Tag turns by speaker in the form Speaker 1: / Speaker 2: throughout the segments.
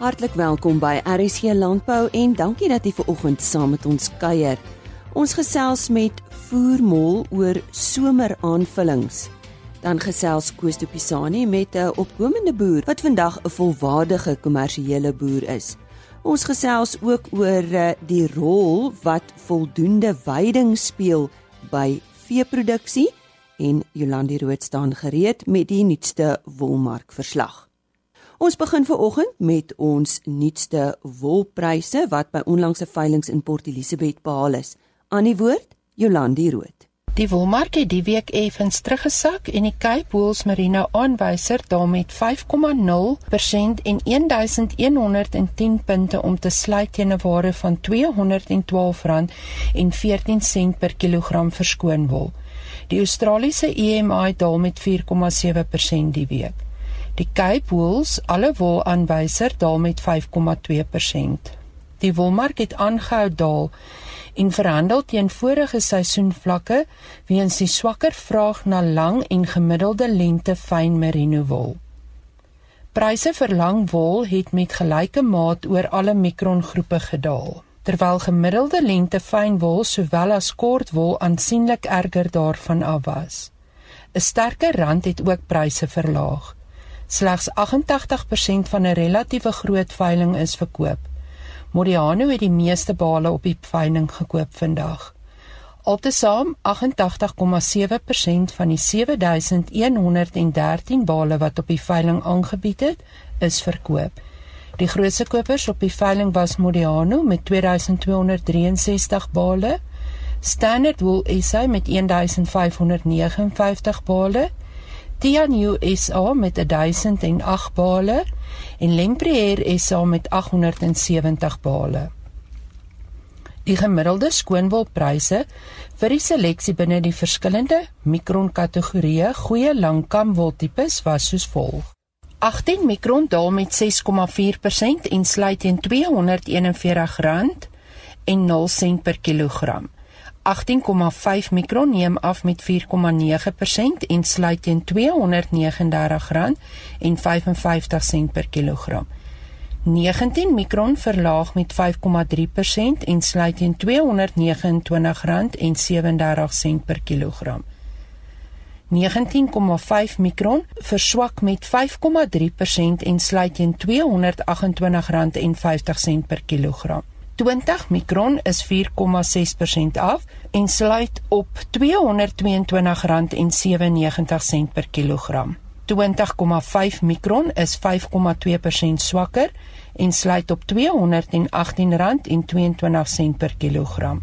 Speaker 1: Hartlik welkom by RSC Landbou en dankie dat jy ver oggend saam met ons kuier. Ons gesels met Voermol oor someraanvullings. Dan gesels Koos de Pisani met 'n opkomende boer wat vandag 'n volwaardige kommersiële boer is. Ons gesels ook oor eh, die rol wat voldoende veiding speel by veeproduksie en Jolandi Rood staan gereed met die nuutste wolmark verslag. Ons begin veraloggend met ons nuutste wolpryse wat by onlangse veilinge in Port Elizabeth behaal is. Aan die woord Jolandi Rood.
Speaker 2: Die wolmark het die week effens teruggesak en die Cape Wools Merino aanwyser daal met 5,0% en 1110 punte om te sluit teen 'n waarde van R212.14 per kilogram verskoon wol. Die Australiese EMI daal met 4,7% die week. Die Cape Wools alle wol aanwyser daal met 5,2%. Die wolmark het aangehou daal en verhandel teen vorige seisoenvlakke weens die swakker vraag na lang en gemiddelde lengte fyn merino wol. Pryse vir lang wol het met gelyke maat oor alle mikrongroepe gedaal, terwyl gemiddelde lengte fyn wol sowel as kort wol aansienlik erger daarvan af was. 'n Sterker rand het ook pryse verlaag. Slegs 88% van 'n relatiewe groot veiling is verkoop. Modiano het die meeste bale op die veiling gekoop vandag. Altesaam 88,7% van die 7113 bale wat op die veiling aangebied het, is verkoop. Die grootste kopers op die veiling was Modiano met 2263 bale, Standard Wool SA met 1559 bale Tianyu SA met 1008 bale en Lempriere SA met 870 bale. Die gemiddelde skoonwolpryse vir die seleksie binne die verskillende mikron kategorieë goeie langkamwol tipes was soos volg: 18 mikron daal met 6,4% en sluit teen R241 en 0 sent per kilogram. 18,5 mikron neem af met 4,9% en sluit teen R239 en 55 sent per kilogram. 19 mikron verlaag met 5,3% en sluit teen R229 en 37 sent per kilogram. 19,5 mikron verswak met 5,3% en sluit teen R228 en 50 sent per kilogram. 20 mikron is 4,6% af en sluit op R222,97 per kilogram. 20,5 mikron is 5,2% swakker en sluit op R218,22 per kilogram.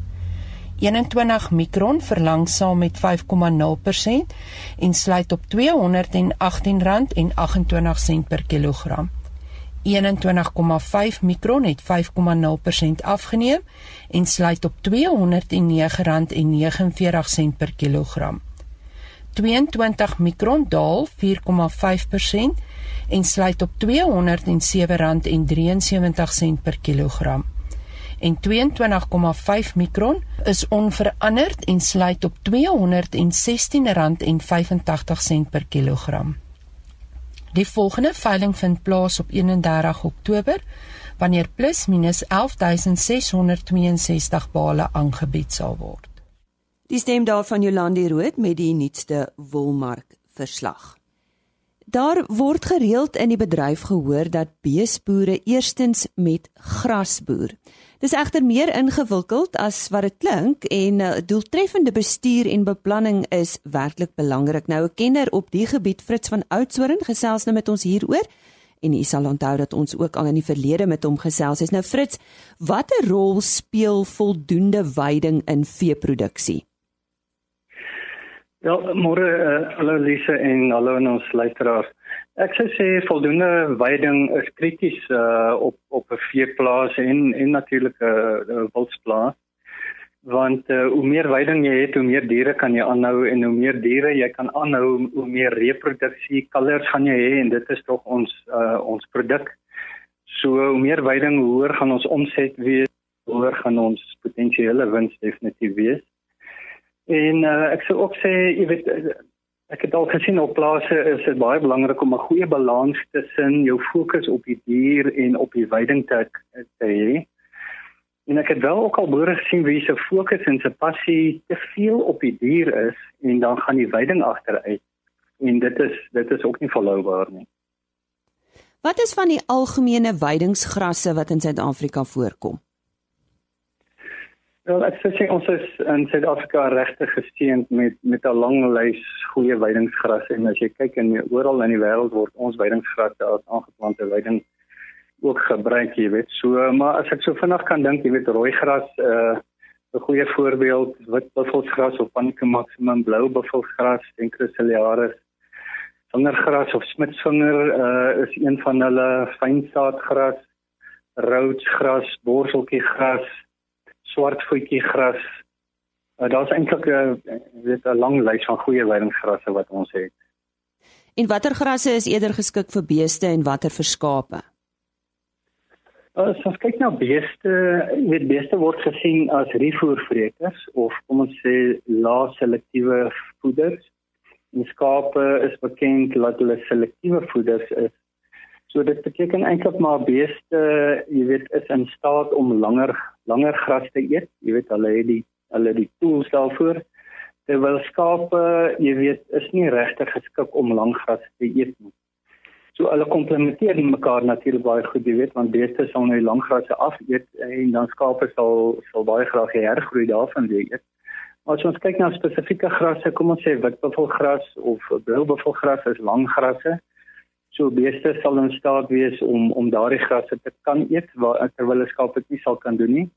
Speaker 2: 21 mikron verlangsaam met 5,0% en sluit op R218,28 per kilogram. 21,5 mikron het 5,0% afgeneem en sluit op R209,49 per kilogram. 22 mikron daal 4,5% en sluit op R207,73 per kilogram. En 22,5 mikron is onveranderd en sluit op R216,85 per kilogram. Die volgende veiling vind plaas op 31 Oktober wanneer plus minus 11662 bale aangebied sal word.
Speaker 1: Die stem daarvan Jolandi Rood met die nuutste wolmark verslag. Daar word gereeld in die bedryf gehoor dat beesboere eerstens met gras boer. Dis egter meer ingewikkeld as wat dit klink en uh, doeltreffende bestuur en beplanning is werklik belangrik. Nou 'n kenner op die gebied Fritz van Oudtshoorn gesels nou met ons hieroor en u sal onthou dat ons ook al in die verlede met hom gesels het. Nou Fritz, watter rol speel voldoende veiding in veeproduksie?
Speaker 3: Ja, môre uh, hallo Lise en hallo aan ons luisteraars. Ek sou sê voldoende veiding is krities uh op op 'n veeplaas en en natuurlik 'n uh, wildsplaas. Want uh, hoe meer veiding jy het, hoe meer diere kan jy aanhou en hoe meer diere jy kan aanhou, hoe meer reproduksie kalvers gaan jy hê en dit is tog ons uh ons produk. So hoe meer veiding, hoe hoër gaan ons omset wees, hoe hoër gaan ons potensiële wins definitief wees. En uh, ek sou ook sê jy weet Ek het al gesien op plase is dit baie belangrik om 'n goeie balans tussen jou fokus op die dier en op die veiding te hê. En ek het wel ook al boere gesien wie se fokus en se passie te veel op die dier is en dan gaan die veiding agteruit. En dit is dit is ook nie volhoubaar nie.
Speaker 1: Wat is van die algemene veidingsgrasse wat in Suid-Afrika voorkom?
Speaker 3: Wel, ek sê ons is in Suid-Afrika regtig gesteend met met 'n lang lys goeie weidingsgrasse en as jy kyk in oral in die wêreld word ons weidingsgrasse as aangeplante weiding ook gebruik, jy weet. So, maar as ek so vinnig kan dink, jy weet rooi gras uh 'n goeie voorbeeld, wit buffelsgras of panica maximum, blou buffelsgras en chrysaliaris. Vingergras of smitsvinger uh is een van hulle fynsaadgras, roodsgras, borseltjiegras swart voetjie gras. Uh, Daar's eintlik 'n uh, weet 'n lang lys van goeie weidingsgrasse wat ons het.
Speaker 1: En watter grasse is eerder geskik vir beeste en watter vir skape?
Speaker 3: As ons kyk na beeste, weet beeste word gesien as rifoervreters of kom ons sê lae selektiewe voeders. En skape is bekend dat hulle selektiewe voeders is So dit beteken eintlik maar beeste, jy weet, is in staat om langer langer gras te eet. Jy weet hulle het die hulle die tools daarvoor. Terwyl skape, jy weet, is nie regtig geskik om lang gras te eet nie. So hulle komplementeer mekaar natuurlik baie goed, jy weet, want beeste sal nou lang grasse af eet en dan skape sal sal baie graag hergroei daarvan weer eet. As ons kyk na spesifieke grasse, kom ons sê witbuffelgras of brilbuffelgras is lang grasse. So beeste sal in staat wees om om daardie grasse te kan eet terwyl 'n skaap dit nie sal kan doen nie.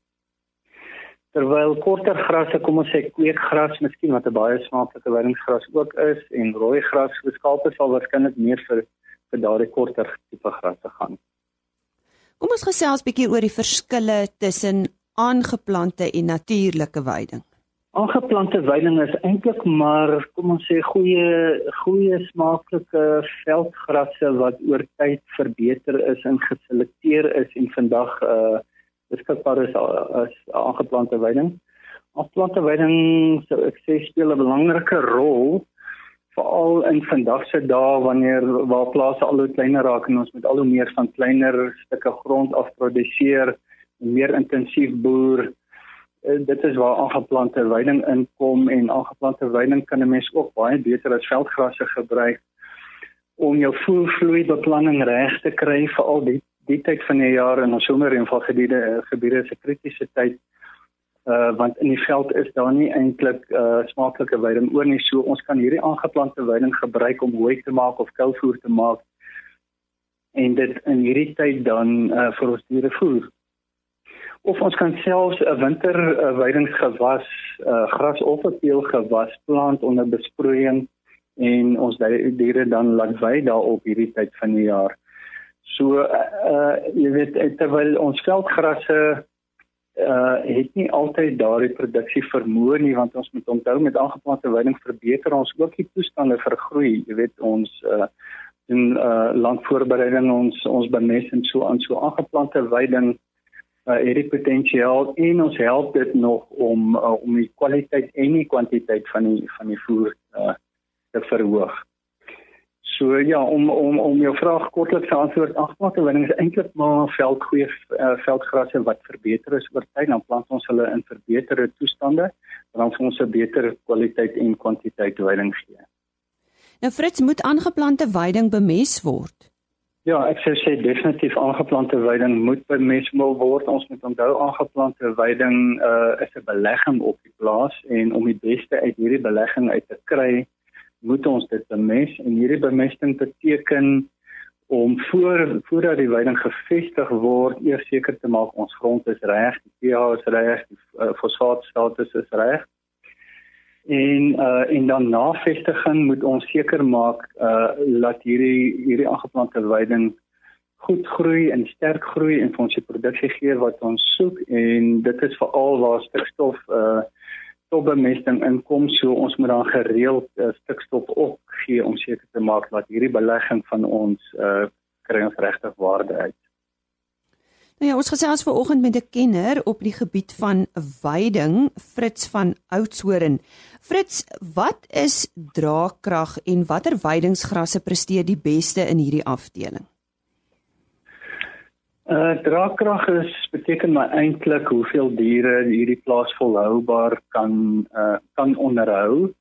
Speaker 3: Terwyl korter grasse, kom ons sê kweekgras, miskien wat 'n baie smaaklike weidingsgras ook is en rooi gras vir skaape sal waarskynlik meer vir vir daardie korter tipe grasse gaan.
Speaker 1: Kom ons gesels 'n bietjie oor die verskille tussen aangeplante en natuurlike weiding.
Speaker 3: Aangeplante weiding is eintlik maar kom ons sê goeie goeie smaaklike veldgrasse wat oor tyd verbeter is en geselekteer is en vandag uh beskikbaar is as aangeplante weiding. Aangeplante weiding sou ek sê speel 'n belangrike rol veral in vandag se dae wanneer waar plase al hoe kleiner raak en ons met al hoe meer van kleiner stukke grond afproduseer en meer intensief boer Eh, dit is waar aangeplante weiding inkom en aangeplante weiding kan 'n mens ook baie beter as veldgrasse gebruik om jou voervloeibeplanning reg te kry vir al die die tyd van die jaar in ons somerreënvalgebiede eh, gebiede is 'n kritiese tyd. Uh want in die veld is daar nie eintlik uh smaaklike weiding oor nie. So ons kan hierdie aangeplante weiding gebruik om hooi te maak of kuilvoer te maak en dit in hierdie tyd dan uh vir ons diere voer of ons kan selfs 'n winter weidingsgewas, uh, gras of 'n teelgewas plant onder besproeiing en ons diere dan laat wei daarop hierdie tyd van die jaar. So uh jy weet terwyl ons veldgrasse uh het nie altyd daardie produksie vermoë nie want ons moet onthou met aangepaste weiding verbeter ons ook die toestande vir groei. Jy weet ons uh in uh landvoorbereiding ons ons bemes en so aan so aangeplante weiding uh, het die potensiaal en ons help dit nog om uh, om die kwaliteit en die kwantiteit van die van die voer uh, te verhoog. So ja, om om om jou vraag kortliks te antwoord, agterwater winning is eintlik maar veldgoeie uh, veldgrasse wat verbeter is oor tyd, dan plant ons hulle in verbeterde toestande, dan vir ons 'n beter kwaliteit en kwantiteit weiding gee.
Speaker 1: Nou Fritz moet aangeplante weiding bemes word.
Speaker 3: Ja, ek sou sê definitief aangeplante weiding moet bemesmel word. Ons moet onthou aangeplante weiding uh, is 'n belegging op die plaas en om die beste uit hierdie belegging uit te kry, moet ons dit bemes en hierdie bemesting beteken om voor voordat die weiding gevestig word, eers seker te maak ons grond is reg, die pH is reg, die uh, fosfaatstatus is reg en uh en dan na vestiging moet ons seker maak uh dat hierdie hierdie aangeplante weiding goed groei en sterk groei en vir ons die produksie gee wat ons soek en dit is veral waar stikstof uh topbemesting inkom so ons moet dan gereeld uh, stikstof op gee om seker te maak dat hierdie belegging van ons uh kry ons regtig waarde uit.
Speaker 1: Nou ja, ons gesels vanoggend met 'n kenner op die gebied van veiding, Fritz van Oudtshoorn. Fritz, wat is draagkrag en watter veidingsgrasse presteer die beste in hierdie afdeling?
Speaker 3: Uh draagkrag is beteken maar eintlik hoeveel diere hierdie plaas volhoubaar kan uh kan onderhou.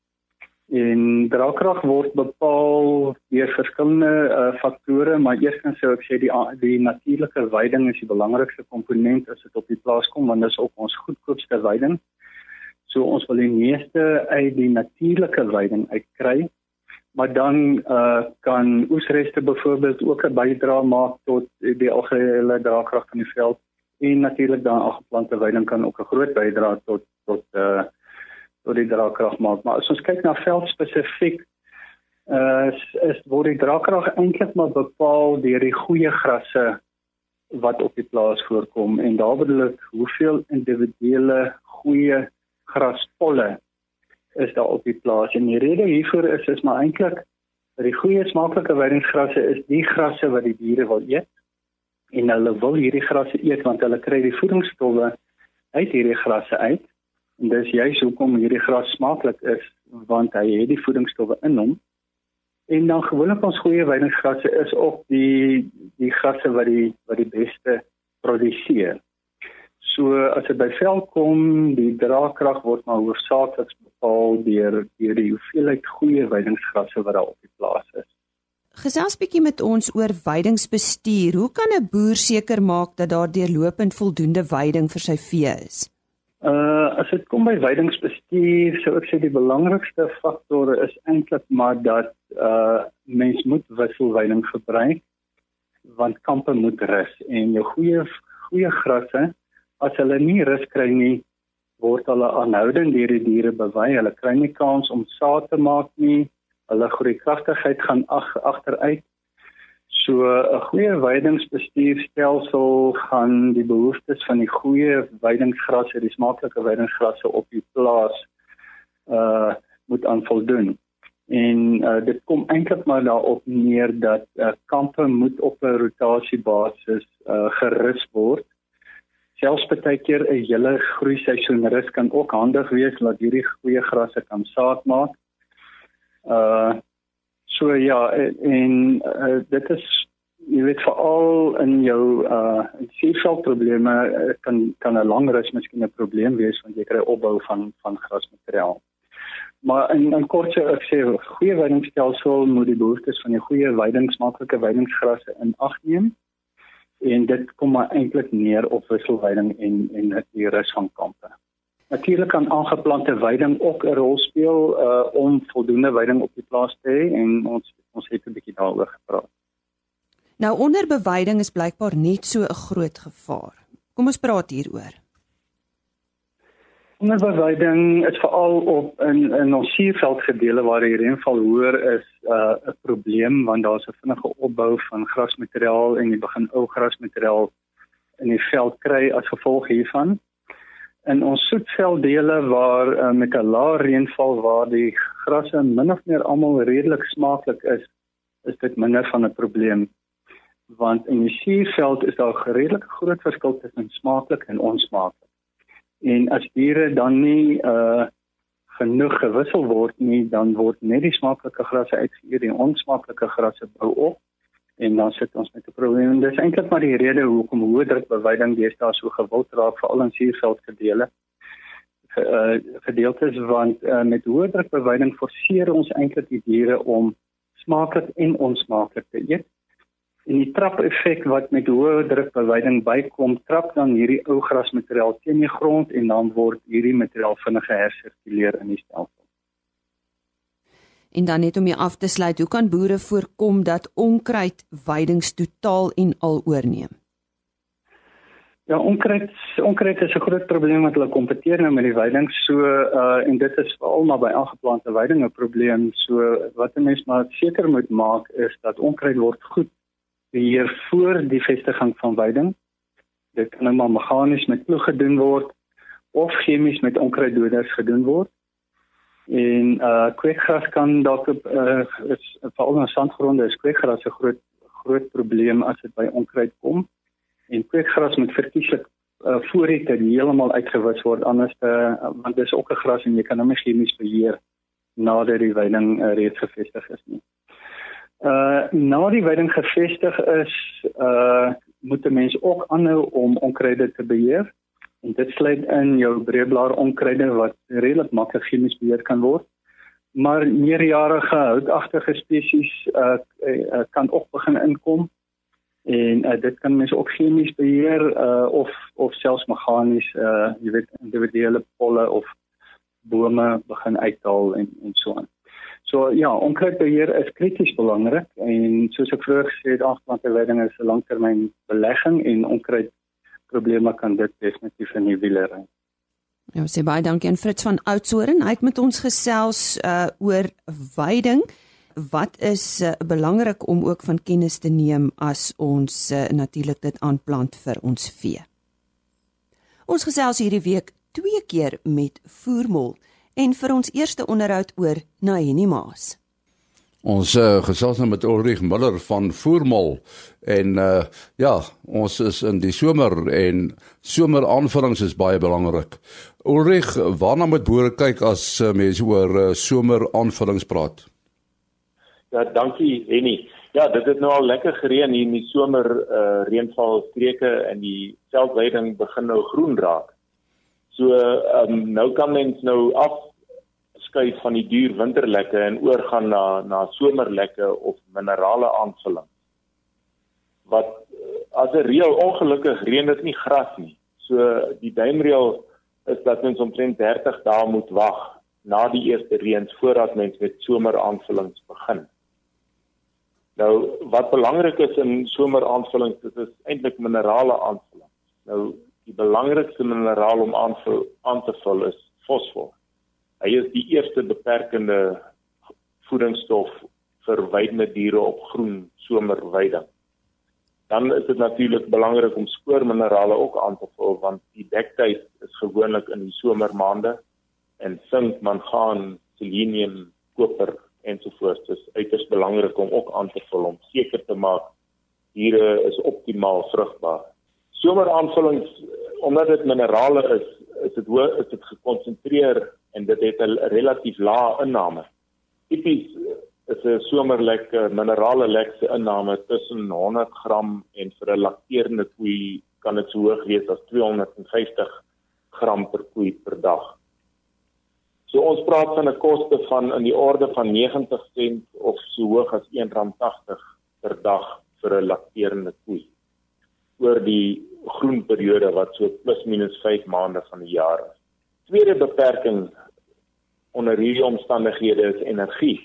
Speaker 3: En draagkrag word bepaal deur verskillende uh faktore, maar eerstens sou ek sê die die natuurlike veiding is die belangrikste komponent as dit op die plaas kom want dit is ook ons goedkoopste veiding. So ons wil die meeste uit die natuurlike veiding uitkry maar dan uh kan oesreste byvoorbeeld ook 'n bydrae maak tot die algehele draagkrag van die veld en natuurlik dan afgeplante weiding kan ook 'n groot bydrae tot tot uh tot die draagkrag maak maar as ons kyk na veld spesifiek uh is, is word die draagkrag eintlik maar bepaal deur die goeie grasse wat op die plaas voorkom. En daar bedoel ek hoeveel individuele goeie graspolle is daar op die plaas. En die rede hiervoor is is maar eintlik dat die goeie smaaklike weidingsgrasse is die grasse wat die diere wil eet. En hulle wil hierdie grasse eet want hulle kry die voedingsstowwe uit hierdie grasse uit dis juist hoekom hierdie gras smaaklik is want hy het die voedingsstowwe in hom en dan gewoonlik ons goeie weidingsgrasse is ook die die grasse wat die wat die beste produseer So as dit by vel kom, die draagkrag word maar hoofsaaklik bepaal deur deur die hoeveelheid goeie weidingsgrasse wat daar op die plaas is.
Speaker 1: Gesels bietjie met ons oor weidingsbestuur. Hoe kan 'n boer seker maak dat daar deurlopend voldoende weiding vir sy vee is?
Speaker 3: Uh as dit kom by weidingsbestuur, sou ek sê die belangrikste faktore is eintlik maar dat uh mens moet wisselweiding gebruik want kampe moet rus en jou goeie goeie grasse as hulle nie rus kry nie, word hulle aanhoudend deur die diere bewy. Hulle kry nie kans om saad te maak nie. Hulle groeikragtigheid gaan ag agteruit. So 'n goeie weidingsbestuurstelsel gaan die behoeftes van die goeie weidingsgrasse, die smaaklike weidingsgrasse op die plaas uh moet aan voldoen. En uh, dit kom eintlik maar daarop neer dat uh, kampe moet op 'n rotasiebasis uh, gerus word selfs baie keer 'n hele groei seisoen rus kan ook handig wees dat hierdie goeie grasse kan saad maak. Uh so ja en uh, dit is jy weet veral in jou uh seeveld probleme uh, kan kan 'n lang rus miskien 'n probleem wees want jy kry opbou van van grasmateriaal. Maar in in kort sê ek sê goeie weidingstelsel moet die behoeftes van die goeie weidingsmaaklike weidingsgrasse in ag neem en dit kom maar eintlik neer op wisselweiding en en die rus van kampe. Natuurlik kan aangeplante weiding ook 'n rol speel uh om voldoende weiding op die plaas te hê en ons ons het 'n bietjie daaroor gepraat.
Speaker 1: Nou onderbeweiding is blykbaar net so 'n groot gevaar. Kom ons praat hieroor.
Speaker 3: Onderbeweiding is veral op in in ons suurveldgedeelte waar die reënval hoër is, uh, 'n uh, probleem want daar's 'n vinnige opbou van grasmateriaal en jy begin ou grasmateriaal in die veld kry as gevolg hiervan. In ons soetvelddele waar uh, met 'n lae reënval waar die grasse min of meer almal redelik smaaklik is, is dit minder van 'n probleem. Want in die suurveld is daar 'n redelike groot verskil tussen smaaklik en onsmaaklik. En as diere dan nie uh genoeg gewissel word nie dan word net die smaaklike grasse uitgeëet en onsmaaklike grasse bou op en dan sit ons met 'n probleem. Dis eintlik maar die rede hoekom hoë druk beweiding deesdae so gewild raak veral in suurveldgedele uh gedeeltes want uh, met hoë druk beweiding forceer ons eintlik die diere om smaaklik en onsmaaklik te eet En die trap effek wat met hoë drukbeweiding bykom, trap dan hierdie ou grasmateriaal teen die grond en dan word hierdie materiaal vinniger hersirkuleer in die stelsel.
Speaker 1: En dan net om jy af te sluit, hoe kan boere voorkom dat onkruid weidings totaal en al oorneem?
Speaker 3: Ja, onkruid onkruid is 'n groot probleem wat hulle kompeteer nou met die weiding so uh en dit is veral maar by aangeplante weiding 'n probleem. So wat 'n mens maar seker moet maak is dat onkruid word goed beheer voor die vestiging van weiding. Dit kan nou maar meganies met ploeg gedoen word of chemies met onkruiddoders gedoen word. En uh kweekgras kan dalk uh veral in sandgronde is kweekgras 'n groot groot probleem as dit by onkruid kom. en kweekgras moet verkieslik uh, voor die tyd heeltemal uitgewis word anders uh, want dis ook 'n gras en jy kan hom nie chemies beheer nadat die weiding uh, reeds gevestig is nie. Uh na die weiding gevestig is, uh moet 'n mens ook aanhou om onkruide te beheer. En dit sluit in jou breedblaar onkruide wat redelik maklik chemies beheer kan word. Maar meerjarige houtagtige spesies uh, uh kan ook begin inkom. En uh, dit kan mense ook chemies beheer uh of of selfs meganies uh jy weet individuele polle of bome begin uithaal en en so aan. So ja, onkruidbeheer is krities belangrik en soos ek vroeër gesê het, afplantleiding is 'n langtermyn belegging en onkruid probleme kan dit definitief in die wiele ry.
Speaker 1: Ja, sê baie dankie aan Fritz van Oudtshoorn. Hy het met ons gesels uh oor veiding. Wat is uh, belangrik om ook van kennis te neem as ons uh, natuurlik dit aanplant vir ons vee. Ons gesels hierdie week twee keer met voermol en vir ons eerste onderhoud oor Naheni Maas.
Speaker 4: Ons uh, gesels nou met Ulrich Miller van Voermol en uh, ja, ons is in die somer en someraanvullings is baie belangrik. Ulrich, waarna moet boere kyk as uh, mense oor uh, someraanvullings praat?
Speaker 5: Ja, dankie Henny. Ja, dit het nou al lekker gereën hier in die somer uh, reënval streke en die veldweiding begin nou groen raak. So ehm um, nou kan mens nou af skuif van die duur winterlekke en oorgaan na na somerlekke of minerale aanvulling. Wat as 'n reël ongelukkig reën dit nie gras nie. So die duimreël is dat mens omtrent 30 dae moet wag na die eerste reëns voordat mens met someraanvullings begin. Nou wat belangrik is in someraanvullings, dit is eintlik minerale aanvulling. Nou die belangrikste mineraal om aan aan te vul is fosfor. Hy is die eerste beperkende voedingsstof vir weidende diere op groen somerweiding. Dan is dit natuurlik belangrik om spoorminerale ook aan te vul want die dektyd is gewoonlik in die somermaande en sink, mangaan, selenium, koper ensovoorts. Is uiters belangrik om ook aan te vul om seker te maak diere is optimaal vrugbaar someraanvullings omdat dit minerale is, is dit hoe is dit gekonsentreer en dit het 'n relatief lae inname. Tipies is 'n somerlek minerale lekse inname tussen 100 gram en vir 'n lakterende koei kan dit so hoog wees as 250 gram per koei per dag. So ons praat van 'n koste van in die orde van 90 sent of so hoog as R1.80 per dag vir 'n lakterende koei oor die groen periode wat so plus minus 5 maande van die jaar is. Tweede beperking onder hierdie omstandighede is energie.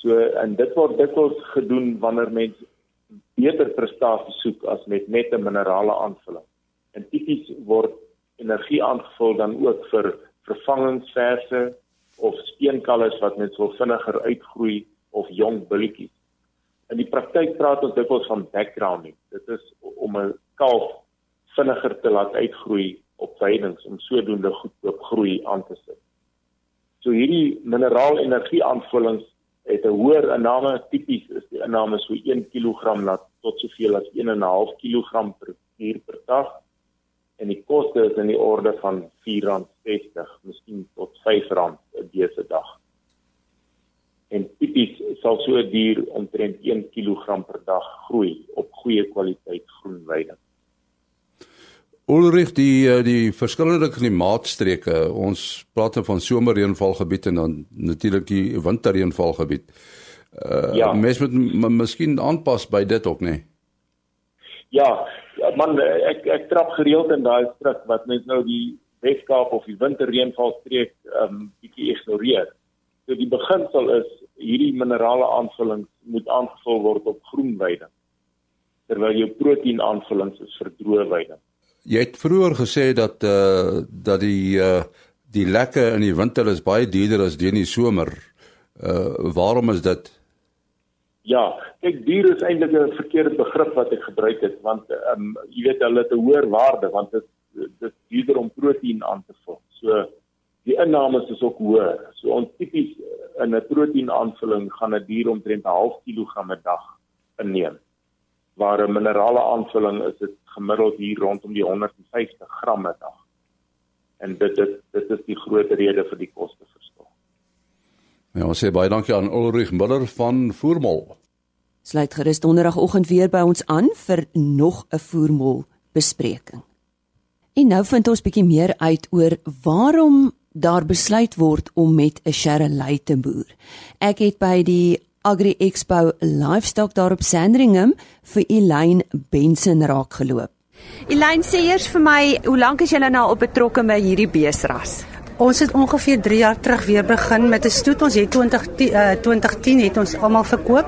Speaker 5: So en dit word dikwels gedoen wanneer mens beter prestasie soek as met net 'n minerale aanvulling. En tipies word energie aangevul dan ook vir vervangingsverse of steenkalles wat net so vinniger uitgroei of jong bulletjies. In die praktyk praat ons dikwels van backgrounding. Dit is om 'n kalf vinniger te laat uitgroei op veidings om sodoende goedkoop groei aan te sit. So hierdie mineraalenergie aanvullings het 'n hoër inname tipies is die inname so 1 kg na tot soveel as 1.5 kg per uur per dag en die koste is in die orde van R4.60, miskien tot R5 'n dese dag. En tipies sal so 'n dier omtrent 1 kg per dag groei op goeie kwaliteit groenweiding.
Speaker 4: Ulrich die eh, die verskillende klimaatstreke ons praat van somerreënvalgebied en dan natuurlik die winterreënvalgebied. Uh ja. mens moet miskien aanpas by dit ook nê. Nee?
Speaker 5: Ja, man ek ek trap gereeld in daai strik wat mens nou die Weskaap of die winterreënvalstreek um bietjie ignoreer. So die beginsel is hierdie minerale aanvullings moet aangevul word op groenweiding terwyl jou proteïen aanvullings is vir droë weiding.
Speaker 4: Jy het vroeër gesê dat eh uh, dat die eh uh, die lekke in die winter is baie duurder as die in die somer. Eh uh, waarom is dit?
Speaker 5: Ja, kyk duur is eintlik 'n verkeerde begrip wat ek gebruik het want ehm um, jy weet hulle het 'n hoër waarde want dit dit duurder om proteïen aan te vul. So die inname is ook hoër. So ons tipies in 'n proteïen aanvulling gaan 'n dier omtrent 'n half kilogram 'n dag inneem. Waar 'n minerale aanvulling is dit gemiddeld hier rondom die 150 gram per dag. En dit dit dit is die groot rede vir die koste verskil.
Speaker 4: Ja, ons sê baie dankie aan Ulrich Miller van Voormol.
Speaker 1: Sluit gerus donderdagoggend weer by ons aan vir nog 'n Voormol bespreking. En nou vind ons bietjie meer uit oor waarom daar besluit word om met 'n Sherry te boer. Ek het by die Agri Expo Livestock daar op Sandringham vir Elaine Benson raak geloop.
Speaker 6: Elaine sê eers vir my, hoe lank is julle nou al betrokke by hierdie beesras?
Speaker 7: Ons het ongeveer 3 jaar terug weer begin met 'n stoet. Ons het 20 uh, 2010 het ons almal verkoop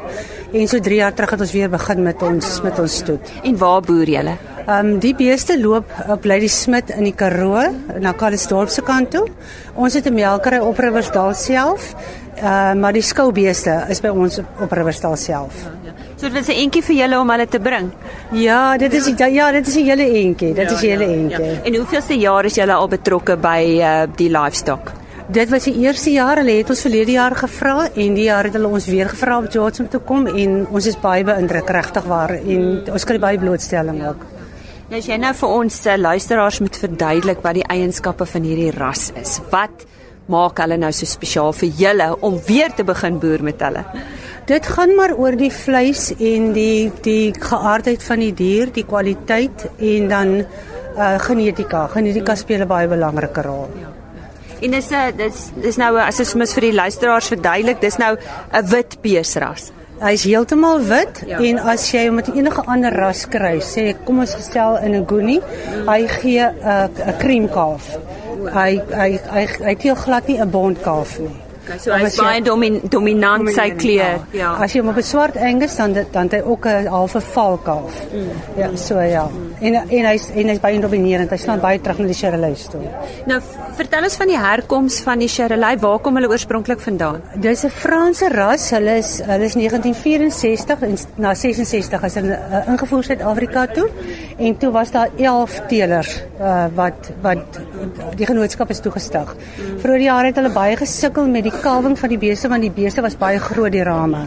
Speaker 7: en so 3 jaar terug het ons weer begin met ons met ons stoet.
Speaker 6: En waar boer julle?
Speaker 7: Ehm um, die beeste loop op Lady Smit in die Karoo na Kalisdorp se kant toe. Ons het 'n melkery op Riversdal self. Uh, maar die skoubeeste is by ons op, op Riversdal self. Ja,
Speaker 6: ja. So dit is 'n entjie vir julle om hulle te bring.
Speaker 7: Ja, dit is ja, ja dit is 'n hele entjie. Dit ja, is 'n hele ja, entjie. Ja.
Speaker 6: En hoeveelste jaar is julle al betrokke by uh, die livestock?
Speaker 7: Dit was die eerste jaar. Hulle het ons verlede jaar gevra en die jaar het hulle ons weer gevra om George om te kom en ons is baie beïndruk regtig waar en ons kry baie blootstelling ook.
Speaker 6: Nou as jy nou vir ons uh, luisteraars moet verduidelik wat die eienskappe van hierdie ras is. Wat maak hulle nou so spesiaal vir julle om weer te begin boer met hulle?
Speaker 7: Dit gaan maar oor die vleis en die die geaardheid van die dier, die kwaliteit en dan uh genetika. Genetika speel 'n baie belangrike rol. Ja.
Speaker 6: En dis 'n uh, dis dis nou as ek mis vir die luisteraars verduidelik, dis nou 'n wit beesras.
Speaker 7: Hy's heeltemal wit ja. en as jy hom met enige ander ras kry, sê kom ons gestel in 'n goonie, hy gee 'n uh, 'n kreemkalf. Hy hy hy hy teel glad nie 'n bondkalf nie.
Speaker 6: Okay, so hy's baie domin, dominant sy kleur.
Speaker 7: Ja. As jy hom op 'n swart Angus dan dan hy ook 'n halfe valkalf. Mm. Ja, so ja. Mm. En en hy's en hy's baie dominerend. Hy staan baie terug na die Shirley toe.
Speaker 6: Nou, vertel ons van die herkoms van die Shirley. Waar kom hulle oorspronklik vandaan?
Speaker 7: Dis 'n Franse ras. Hulle is hulle is 1964 en na 66 as hulle uh, ingevoer Suid-Afrika toe. En toe was daar 11 teelers uh, wat wat die genootskap is toegestig. Vroeger jare het hulle baie gesukkel met die kalwing van die beeste want die beeste was baie groot die rame.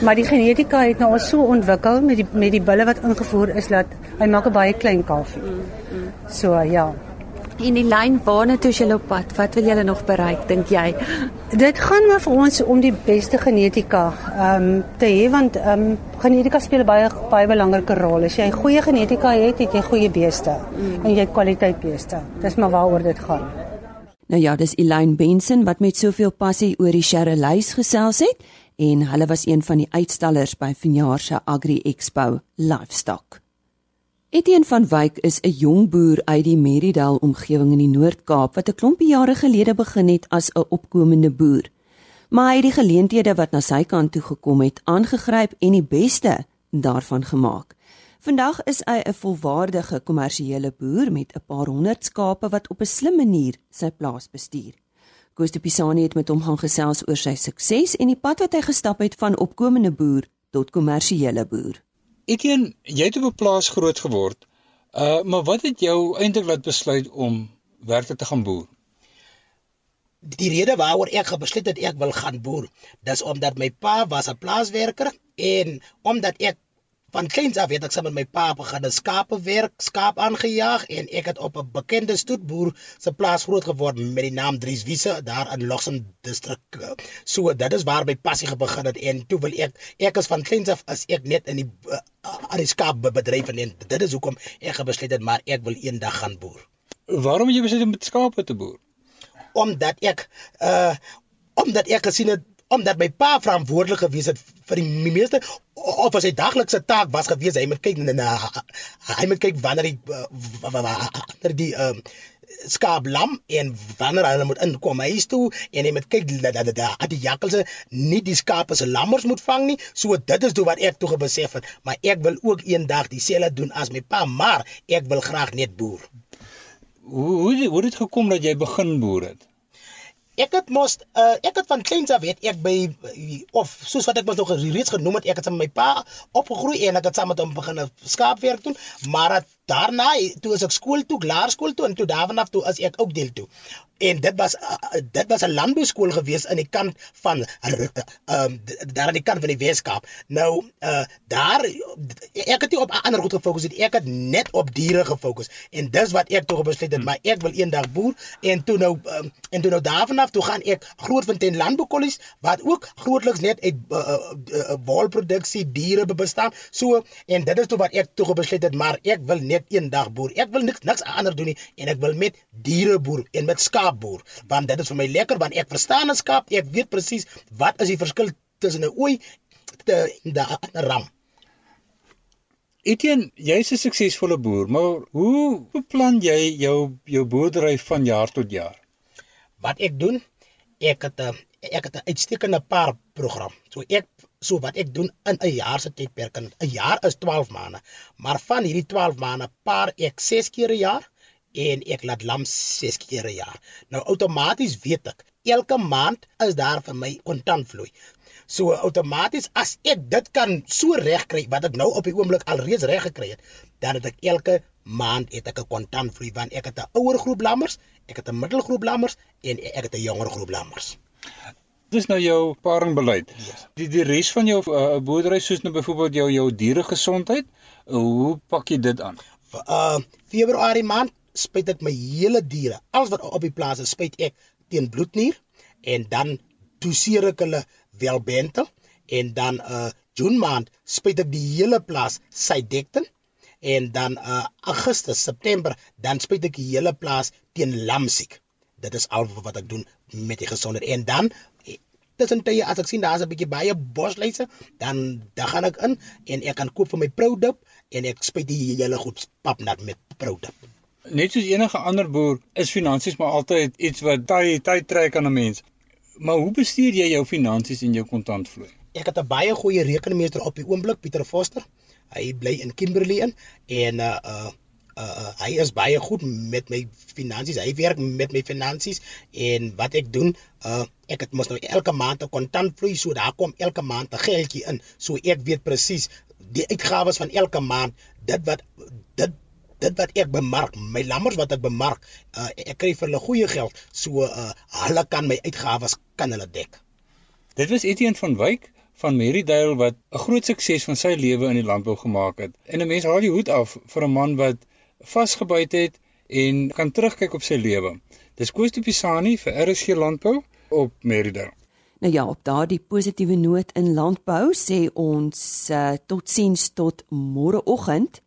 Speaker 7: Maar die genetika het nou al so ontwikkel met die met die bulle wat ingevoer is dat hy maak 'n baie klein kalfie. So ja.
Speaker 6: In die lyn waarna toe jy op pad, wat wil julle nog bereik dink jy?
Speaker 7: Dit gaan maar vir ons om die beste genetika ehm um, te hê want ehm um, genetika speel baie baie belangrike rol. As jy goeie genetika het, het jy goeie beeste mm. en jy het kwaliteit beeste. Dis maar waaroor dit gaan.
Speaker 1: Nou ja, dis Elaine Benson wat met soveel passie oor die Sherreleys gesels het en hulle was een van die uitstallers by vanjaar se Agri Expo Livestock. Etienne van Wyk is 'n jong boer uit die Meridale omgewing in die Noord-Kaap wat 'n klompie jare gelede begin het as 'n opkomende boer. Maar hy het die geleenthede wat na sy kant toe gekom het aangegryp en die beste daarvan gemaak. Vandag is hy 'n volwaardige kommersiële boer met 'n paar honderd skape wat op 'n slim manier sy plaas bestuur. Koos de Pisani het met hom gaan gesels oor sy sukses en die pad wat hy gestap het van opkomende boer tot kommersiële boer.
Speaker 8: Etienne, jy het op 'n plaas groot geword. Uh, maar wat het jou eintlik laat besluit om werklik te gaan boer?
Speaker 9: Die rede waaroor ek besluit het ek wil gaan boer, dis omdat my pa was 'n plaaswerker en omdat ek van kleins af het ek saam met my pa begin 'n skape werk, skaap aangejaag en ek het op 'n bekende stoetboer se plaas groot geword met die naam Dries Wiese daar in Lossen distrik. So dit is waar my passie begin het en toe wil ek ek is van kleins af as ek net in die uh, aan die skaap bedryf en dit is hoekom ek besluit het maar ek wil eendag gaan boer.
Speaker 8: Waarom het jy besluit om met skape te boer?
Speaker 9: Omdat ek uh omdat ek gesien het omdat my pa verantwoordelik gewees het vir die meeste of as hy daglikse taak was gewees hy moet kyk na hy moet kyk wanneer die wanneer die um, skaap lam en wanneer hulle moet inkom huis toe en hy moet kyk dat dat dat die jakkalse nie die skape se lammers moet vang nie. So dit is toe wat ek toe gebesef het. Maar ek wil ook eendag dieselfde doen as my pa maar ek wil graag net boer.
Speaker 8: Hoe hoe het dit gekom dat jy begin boer het
Speaker 9: ek het mos uh, ek het van kleins af weet ek by of soos wat ek mos nog reeds genoem het ek het saam met my pa opgegroei en ek het saam met hom begin skaapwerk doen maar daarna toe as ek skool toe laerskool toe en toe daarvan af toe as ek ook deel toe en dit was uh, dit was 'n landbouskool gewees aan die kant van ehm uh, daar aan die kant van die Weskaap. Nou uh daar ek het nie op ander goed gefokus nie. Ek het net op diere gefokus en dis wat ek toe besluit het, maar ek wil eendag boer en toe nou um, en toe nou daarvan af toe gaan ek Grootfontein Landboukolleges wat ook grootliks net uit uh, uh, uh, wolproduksie diere bestaan. So en dit is toe wat ek toe besluit het, maar ek wil net eendag boer. Ek wil niks niks anders doen nie en ek wil met diere boer en met skaap boer want dit is vir my lekker want ek verstaan 'n skaap ek weet presies wat is die verskil tussen 'n ooi en 'n ram
Speaker 8: Etienne, jy's 'n suksesvolle boer, maar hoe beplan jy jou jou boerdery van jaar tot jaar?
Speaker 9: Wat ek doen, ek het 'n ek het 'n uitstekende paar program. So ek so wat ek doen in 'n jaar se tydperk, 'n jaar is 12 maande, maar van hierdie 12 maande paar ek 6 keer 'n jaar en ek laat lam 6 keer 'n jaar. Nou outomaties weet ek, elke maand is daar vir my kontantvloei. So outomaties as ek dit kan so reg kry wat ek nou op die oomblik alreeds reg gekry het, dan het ek elke maand het ek 'n kontantvloei want ek het 'n ouer groep lammers, ek het 'n middelgroep lammers en ek het 'n jonger groep lammers.
Speaker 8: Dis nou jou paringbeleid. Yes. Die die res van jou uh, boerdery soos nou byvoorbeeld jou jou diere gesondheid, uh, hoe pak jy dit aan?
Speaker 9: Uh Februarie maand spuit ek my hele diere, alles wat op die plaas is, spuit ek teen bloednier en dan doseer ek hulle welbentel en dan uh June maand spuit ek die hele plaas Cydectin en dan uh Augustus, September dan spuit ek die hele plaas teen lamsiek. Dit is al wat ek doen met die gesondheid en dan eh, tussen tye as ek sien daar's 'n bietjie baie bosluise, dan dan gaan ek in en ek kan koop vir my Proudup en ek spuit die hele goed papnat met Proudup.
Speaker 8: Net soos enige ander boer is finansies maar altyd iets wat tyd tyd trek aan 'n mens. Maar hoe bestuur jy jou finansies en jou kontantvloei?
Speaker 9: Ek het 'n baie goeie rekenmeester op die oomblik, Pieter Foster. Hy bly in Kimberley in en uh uh uh hy is baie goed met my finansies. Hy werk met my finansies en wat ek doen, uh ek het mos nou elke maand 'n kontantvloei, so daar kom elke maand 'n geldjie in. So ek weet presies die uitgawes van elke maand, dit wat dit dit wat ek bemark, my lammers wat ek bemark, uh, ek kry vir hulle goeie geld, so uh, hulle kan my uitgawes kan hulle dek.
Speaker 8: Dit was Etienne van Wyk van Merridale wat 'n groot sukses van sy lewe in die landbou gemaak het. En 'n mens haal die hoed af vir 'n man wat vasgebyt het en kan terugkyk op sy lewe. Dis Koos de Pisani vir RSG Landbou op Merridale.
Speaker 1: Nou ja, op daardie positiewe noot in landbou sê ons uh, totsiens tot môreoggend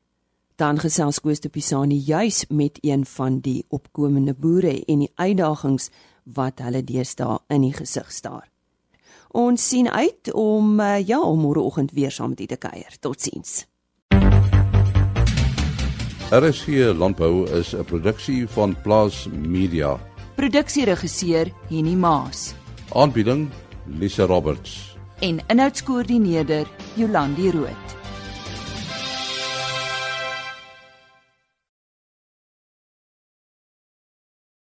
Speaker 1: dan gesels Koos de Pisani juis met een van die opkomende boere en die uitdagings wat hulle deesdae in die gesig staar. Ons sien uit om uh, ja, om môreoggend weer saam met u te kuier. Totsiens.
Speaker 4: RSG Landbou is 'n produksie van Plaas Media.
Speaker 6: Produksieregisseur Henny Maas.
Speaker 4: Aanbieding Lisa Roberts.
Speaker 6: En inhoudskoördineerder Jolandi Root.